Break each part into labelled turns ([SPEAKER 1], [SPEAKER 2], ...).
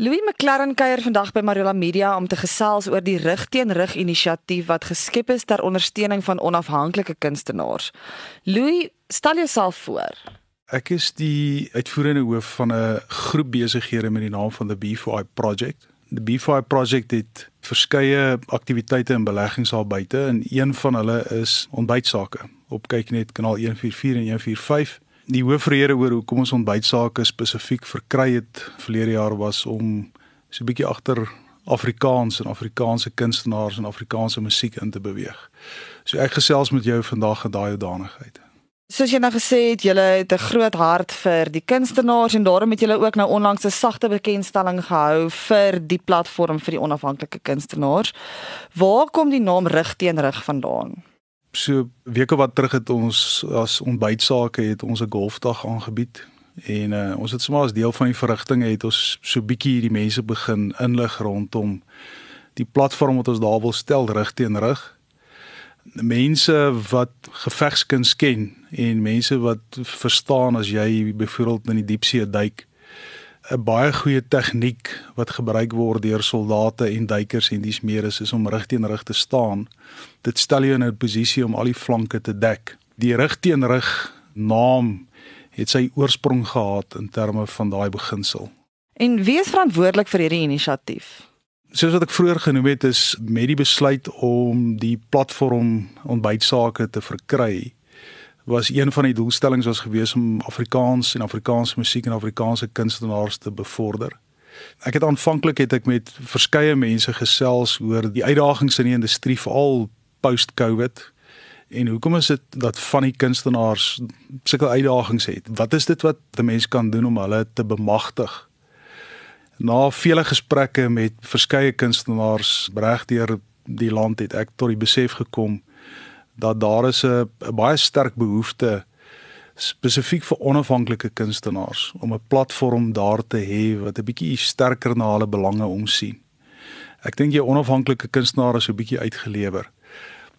[SPEAKER 1] Louis McLaren kuier vandag by Marula Media om te gesels oor die Rig teen Rig inisiatief wat geskep is ter ondersteuning van onafhanklike kunstenaars. Louis, stel jouself voor.
[SPEAKER 2] Ek is die uitvoerende hoof van 'n groep besighede met die naam van the B4I Project. Die B4I Project het verskeie aktiwiteite en beleggings al buite en een van hulle is ontbytsake op kyk net kanaal 144 en 145 die hoofrede oor hoekom ons ontbytsake spesifiek verkry het verlede jaar was om so 'n bietjie agter Afrikaans en Afrikaanse kunstenaars en Afrikaanse musiek in te beweeg. So ek gesels met jou vandag in daai hoedanigheid.
[SPEAKER 1] Soos jy nou gesê het, jy het 'n groot hart vir die kunstenaars en daarom het jy ook nou onlangs 'n sagte bekendstelling gehou vir die platform vir die onafhanklike kunstenaars. Waar kom die naam Rig teen Rig vandaan?
[SPEAKER 2] So weke wat terug het ons as ontbytsake het ons 'n golfdag aangebied en uh, ons het sommer as deel van die verrigtinge het ons so bietjie hierdie mense begin inlig rondom die platform wat ons daar wil stel rig teen rig mense wat gevegskuns ken en mense wat verstaan as jy byvoorbeeld in die diepsee duik 'n baie goeie tegniek wat gebruik word deur soldate en duikers en dis meer is, is om rig teen rig te staan. Dit stel jou in 'n posisie om al die flanke te dek. Die rig teen rig naam het sy oorsprong gehad in terme van daai beginsel.
[SPEAKER 1] En wie is verantwoordelik vir hierdie inisiatief?
[SPEAKER 2] Soos wat ek vroeër genoem het, is met die besluit om die platform ontbytsake te verkry was een van die doelstellings was gewees om Afrikaans en Afrikaanse musiek en Afrikaanse kunstenaars te bevorder. Ek het aanvanklik het ek met verskeie mense gesels oor die uitdagings in die industrie veral post-COVID en hoekom is dit dat van die kunstenaars sulke uitdagings het? Wat is dit wat 'n mens kan doen om hulle te bemagtig? Na vele gesprekke met verskeie kunstenaars regdeur die land het ek tot die besef gekom dat daar is 'n baie sterk behoefte spesifiek vir onafhanklike kunstenaars om 'n platform daar te hê wat 'n bietjie sterker na hulle belange omsien. Ek dink jy onafhanklike kunstenaar is so 'n bietjie uitgelewer.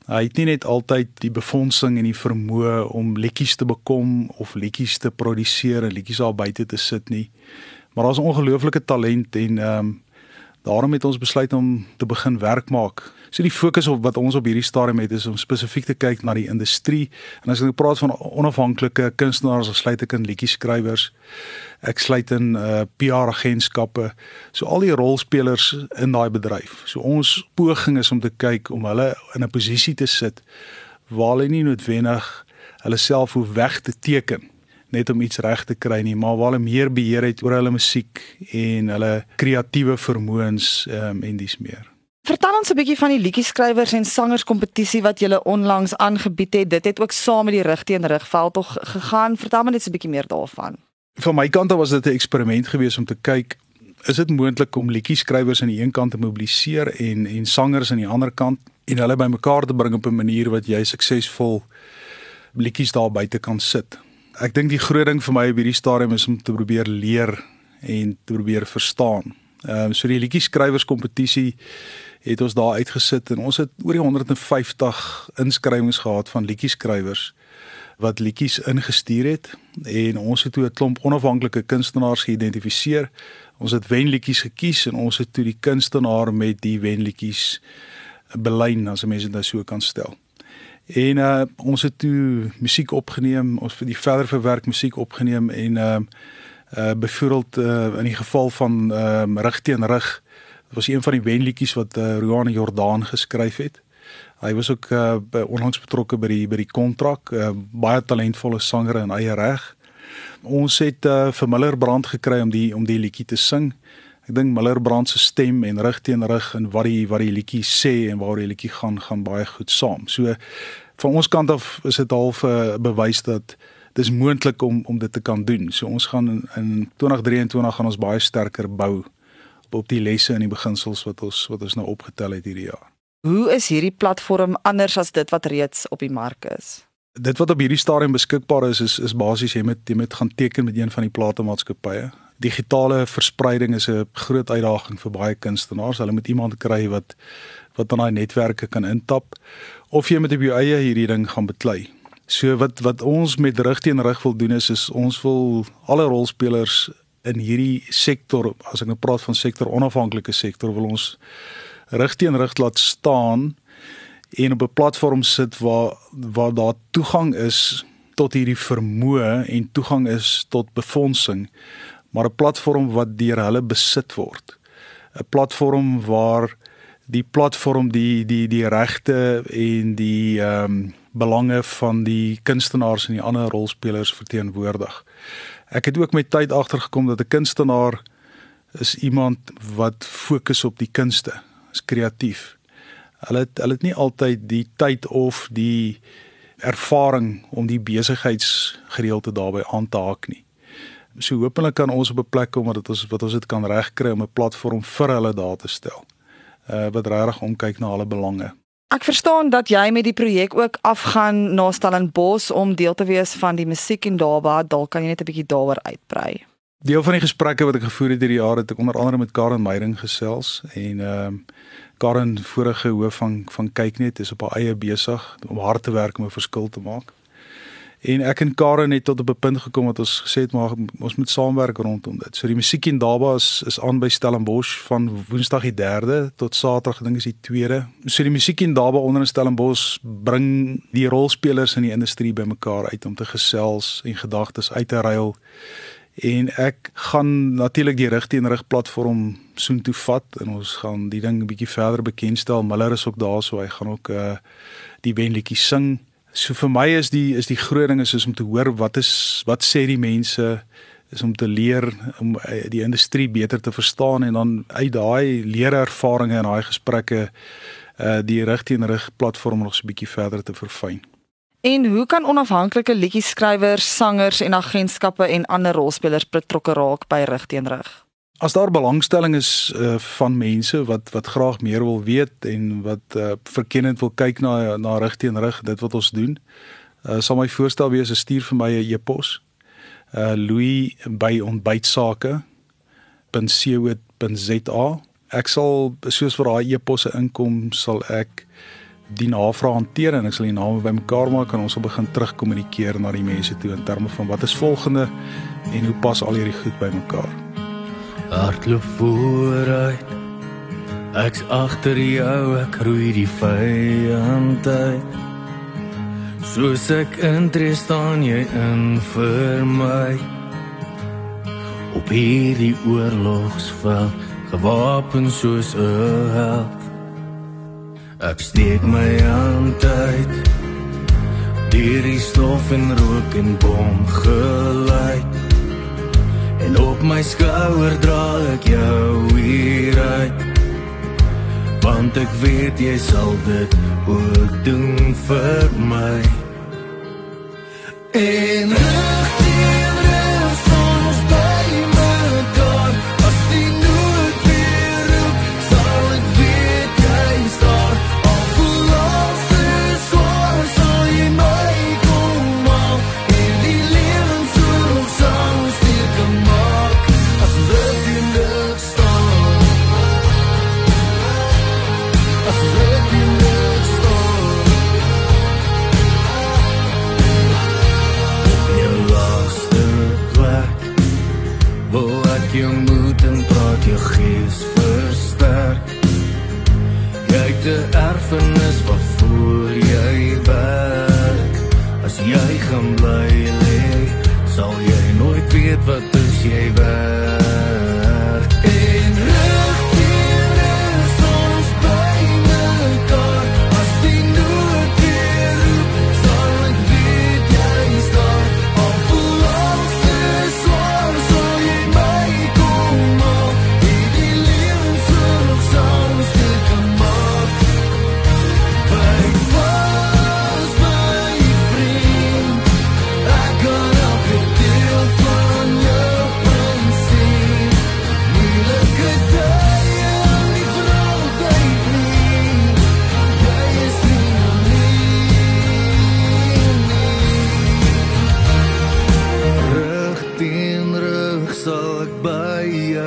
[SPEAKER 2] Hy het nie net altyd die befondsing en die vermoë om liedjies te bekom of liedjies te produseer en liedjies daar buite te sit nie. Maar daar's 'n ongelooflike talent en ehm um, Daarom het ons besluit om te begin werk maak. So die fokus op wat ons op hierdie stadium het is om spesifiek te kyk na die industrie. En as ek praat van onafhanklike kunstenaars, sluit ek in liedjie skrywers. Ek sluit in uh PR agentskappe. So al die rolspelers in daai bedryf. So ons poging is om te kyk om hulle in 'n posisie te sit waar hulle nie noodwendig hulle self hoef weg te teken net om iets reg te kry nie, maar waar hulle meer beheer het oor hulle musiek en hulle kreatiewe vermoëns um, en dis meer.
[SPEAKER 1] Vertel ons 'n bietjie van die liedjieskrywers en sangers kompetisie wat julle onlangs aangebied het. Dit het ook saam met die rig teen rig veld tog gegaan. Vertel my net 'n bietjie meer daarvan.
[SPEAKER 2] Van my kant af was dit 'n eksperiment geweest om te kyk is dit moontlik om liedjieskrywers aan die een kant te mobiliseer en en sangers aan die ander kant en hulle bymekaar te bring op 'n manier wat jy suksesvol liedjies daar buite kan sit ek dink die groot ding vir my op hierdie stadium is om te probeer leer en te probeer verstaan. Ehm um, so die liedjie skrywers kompetisie het ons daar uitgesit en ons het oor die 150 inskrywings gehad van liedjie skrywers wat liedjies ingestuur het en ons het toe 'n klomp onafhanklike kunstenaars geïdentifiseer. Ons het wenliedjies gekies en ons het toe die kunstenaar met die wenliedjies belyn as 'n mens dit nou so kan stel. En uh ons het toe musiek opgeneem, ons vir die verder verwerk musiek opgeneem en uh uh byvoorbeeld uh in die geval van ehm uh, rig teen rig was een van die wenliedjies wat uh, Roane Jordaan geskryf het. Hy was ook uh onlangs betrokke by die by die kontrak, uh, baie talentvolle sanger in eie reg. Ons het uh vir Miller Brand gekry om die om die liedjie te sing. Ek dink Miller Brand se stem en rig teen rig en wat die wat die liedjie sê en waar die liedjie gaan gaan baie goed saam. So van ons kant af is dit half 'n uh, bewys dat dis moontlik om om dit te kan doen. So ons gaan in, in 2023 gaan ons baie sterker bou op, op die lesse en die beginsels wat ons wat ons nou opgetel het hierdie jaar.
[SPEAKER 1] Hoe is hierdie platform anders as dit wat reeds op die mark is?
[SPEAKER 2] Dit wat op hierdie stadium beskikbaar is is is basies jy moet jy moet gaan teken met een van die platemaatskappye digitale verspreiding is 'n groot uitdaging vir baie kunstenaars. Hulle moet iemand kry wat wat aan daai netwerke kan intap of jy moet op jou eie hierdie ding gaan beklei. So wat wat ons met rig teen rig wil doen is is ons wil alle rolspelers in hierdie sektor, as ek nou praat van sektor onafhanklike sektor, wil ons rig teen rig laat staan en op 'n platform sit waar waar daar toegang is tot hierdie vermoë en toegang is tot befondsing, maar 'n platform wat deur hulle besit word. 'n Platform waar die platform die die die regte en die ehm um, belange van die kunstenaars en die ander rolspelers verteenwoordig. Ek het ook met tyd agtergekom dat 'n kunstenaar is iemand wat fokus op die kunste, is kreatief. Hulle het hulle het nie altyd die tyd of die ervaring om die besigheidsgedeelte daarbey aan te haak nie. So hopelik kan ons op 'n plek kom dat ons wat ons dit kan regkry om 'n platform vir hulle daar te stel. Uh wat regtig omkyk na hulle belange.
[SPEAKER 1] Ek verstaan dat jy met die projek ook afgaan na Stellenbosch om deel te wees van die musiek en daarba, dalk kan jy net 'n bietjie daaroor uitbrei.
[SPEAKER 2] Deel van die gesprekke wat ek gevoer het hierdie jare het ek onder andere met Karen Meyering gesels en ehm uh, Karen vorige hoof van van Kyknet is op haar eie besig om hard te werk om 'n verskil te maak. En ek en Karen het tot op 'n punt gekom wat ons gesê het maar ons moet saamwerk rondom dit. So die musiek in Daba is is aan by Stellenbosch van Woensdag die 3de tot Saterdag dink is die 2de. So die musiek in Daba onder in Stellenbosch bring die rolspelers in die industrie bymekaar uit om te gesels en gedagtes uit te ruil. En ek gaan natuurlik die rig teen rig platform soontoe vat en ons gaan die ding 'n bietjie verder bekendstel. Miller is ook daar so hy gaan ook uh die wenlietjie sing. So vir my is die is die groot ding is, is om te hoor wat is wat sê die mense is om te leer om eh, die industrie beter te verstaan en dan uit daai leerervarings en daai gesprekke uh die rig teen rig platform nog so 'n bietjie verder te verfyn.
[SPEAKER 1] En hoe kan onafhanklike liedjieskrywers, sangers en agentskappe en ander rolspelers betrokke raak by rig teen rig?
[SPEAKER 2] As daar belangstelling is uh, van mense wat wat graag meer wil weet en wat uh, verkennend wil kyk na na rig teen rig, dit wat ons doen, uh, sal my voorstel wees om stuur vir my 'n e-pos. Uh Louis by ontbytsake.co.za. Ek sal soos vir daai e-posse inkom, sal ek die navraag hanteer en ek sal die name bymekaar maak en ons sal begin terugkommunikeer na die mense toe in terme van wat is volgende en hoe pas al hierdie goed bymekaar
[SPEAKER 3] hardloop vooruit. Ek's agter jou ek roei die vyand uit. Soos ek intree staan jy in vir my. Op hierdie oorlogsveld gewapen soos 'n held. Ek steek my hand uit deur die stof en rook en bom gelei En op my skouer dra ek jou hier uit. Want ek weet jy sal dit ook doen vir my. En teu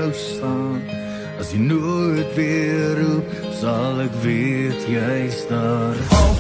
[SPEAKER 3] rug jy nooit weer roep, sal ek weet jy's daar. Al